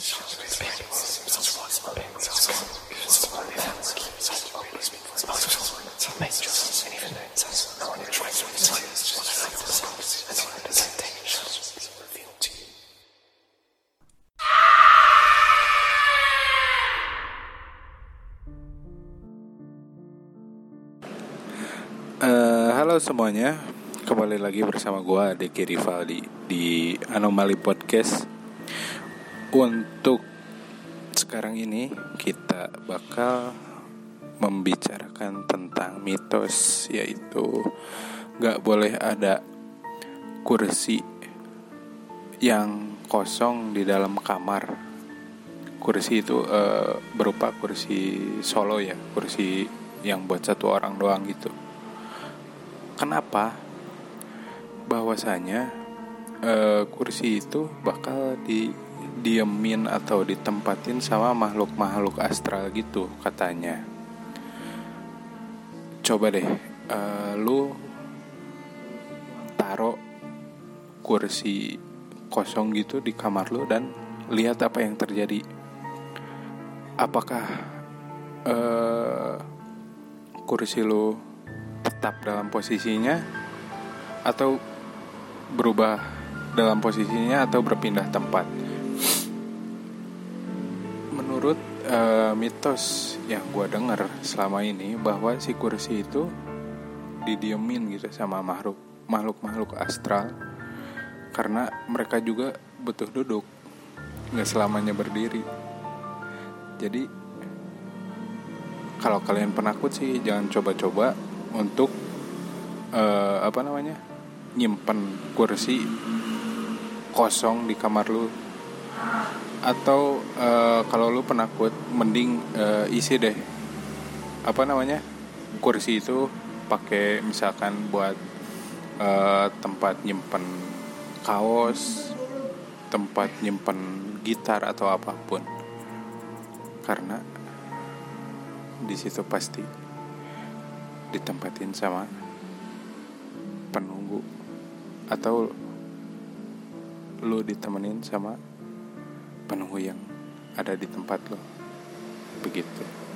Uh, halo semuanya, kembali lagi bersama gue Deki Rivaldi di Anomali Podcast. Untuk sekarang ini kita bakal membicarakan tentang mitos yaitu gak boleh ada kursi yang kosong di dalam kamar. Kursi itu uh, berupa kursi solo ya, kursi yang buat satu orang doang gitu Kenapa? Bahwasanya uh, kursi itu bakal di diemin atau ditempatin sama makhluk-makhluk astral gitu katanya. Coba deh, uh, lu taruh kursi kosong gitu di kamar lu dan lihat apa yang terjadi. Apakah uh, kursi lu tetap dalam posisinya atau berubah dalam posisinya atau berpindah tempat. Menurut uh, mitos yang gue dengar selama ini bahwa si kursi itu didiemin gitu sama makhluk makhluk makhluk astral karena mereka juga butuh duduk nggak selamanya berdiri. Jadi kalau kalian penakut sih jangan coba-coba untuk uh, apa namanya nyimpen kursi kosong di kamar lu atau uh, kalau lu penakut mending uh, isi deh. Apa namanya? Kursi itu pakai misalkan buat uh, tempat nyimpen kaos tempat nyimpen gitar atau apa pun. Karena di situ pasti ditempatin sama penunggu. Atau lu ditemenin sama penunggu yang ada di tempat lo. Begitu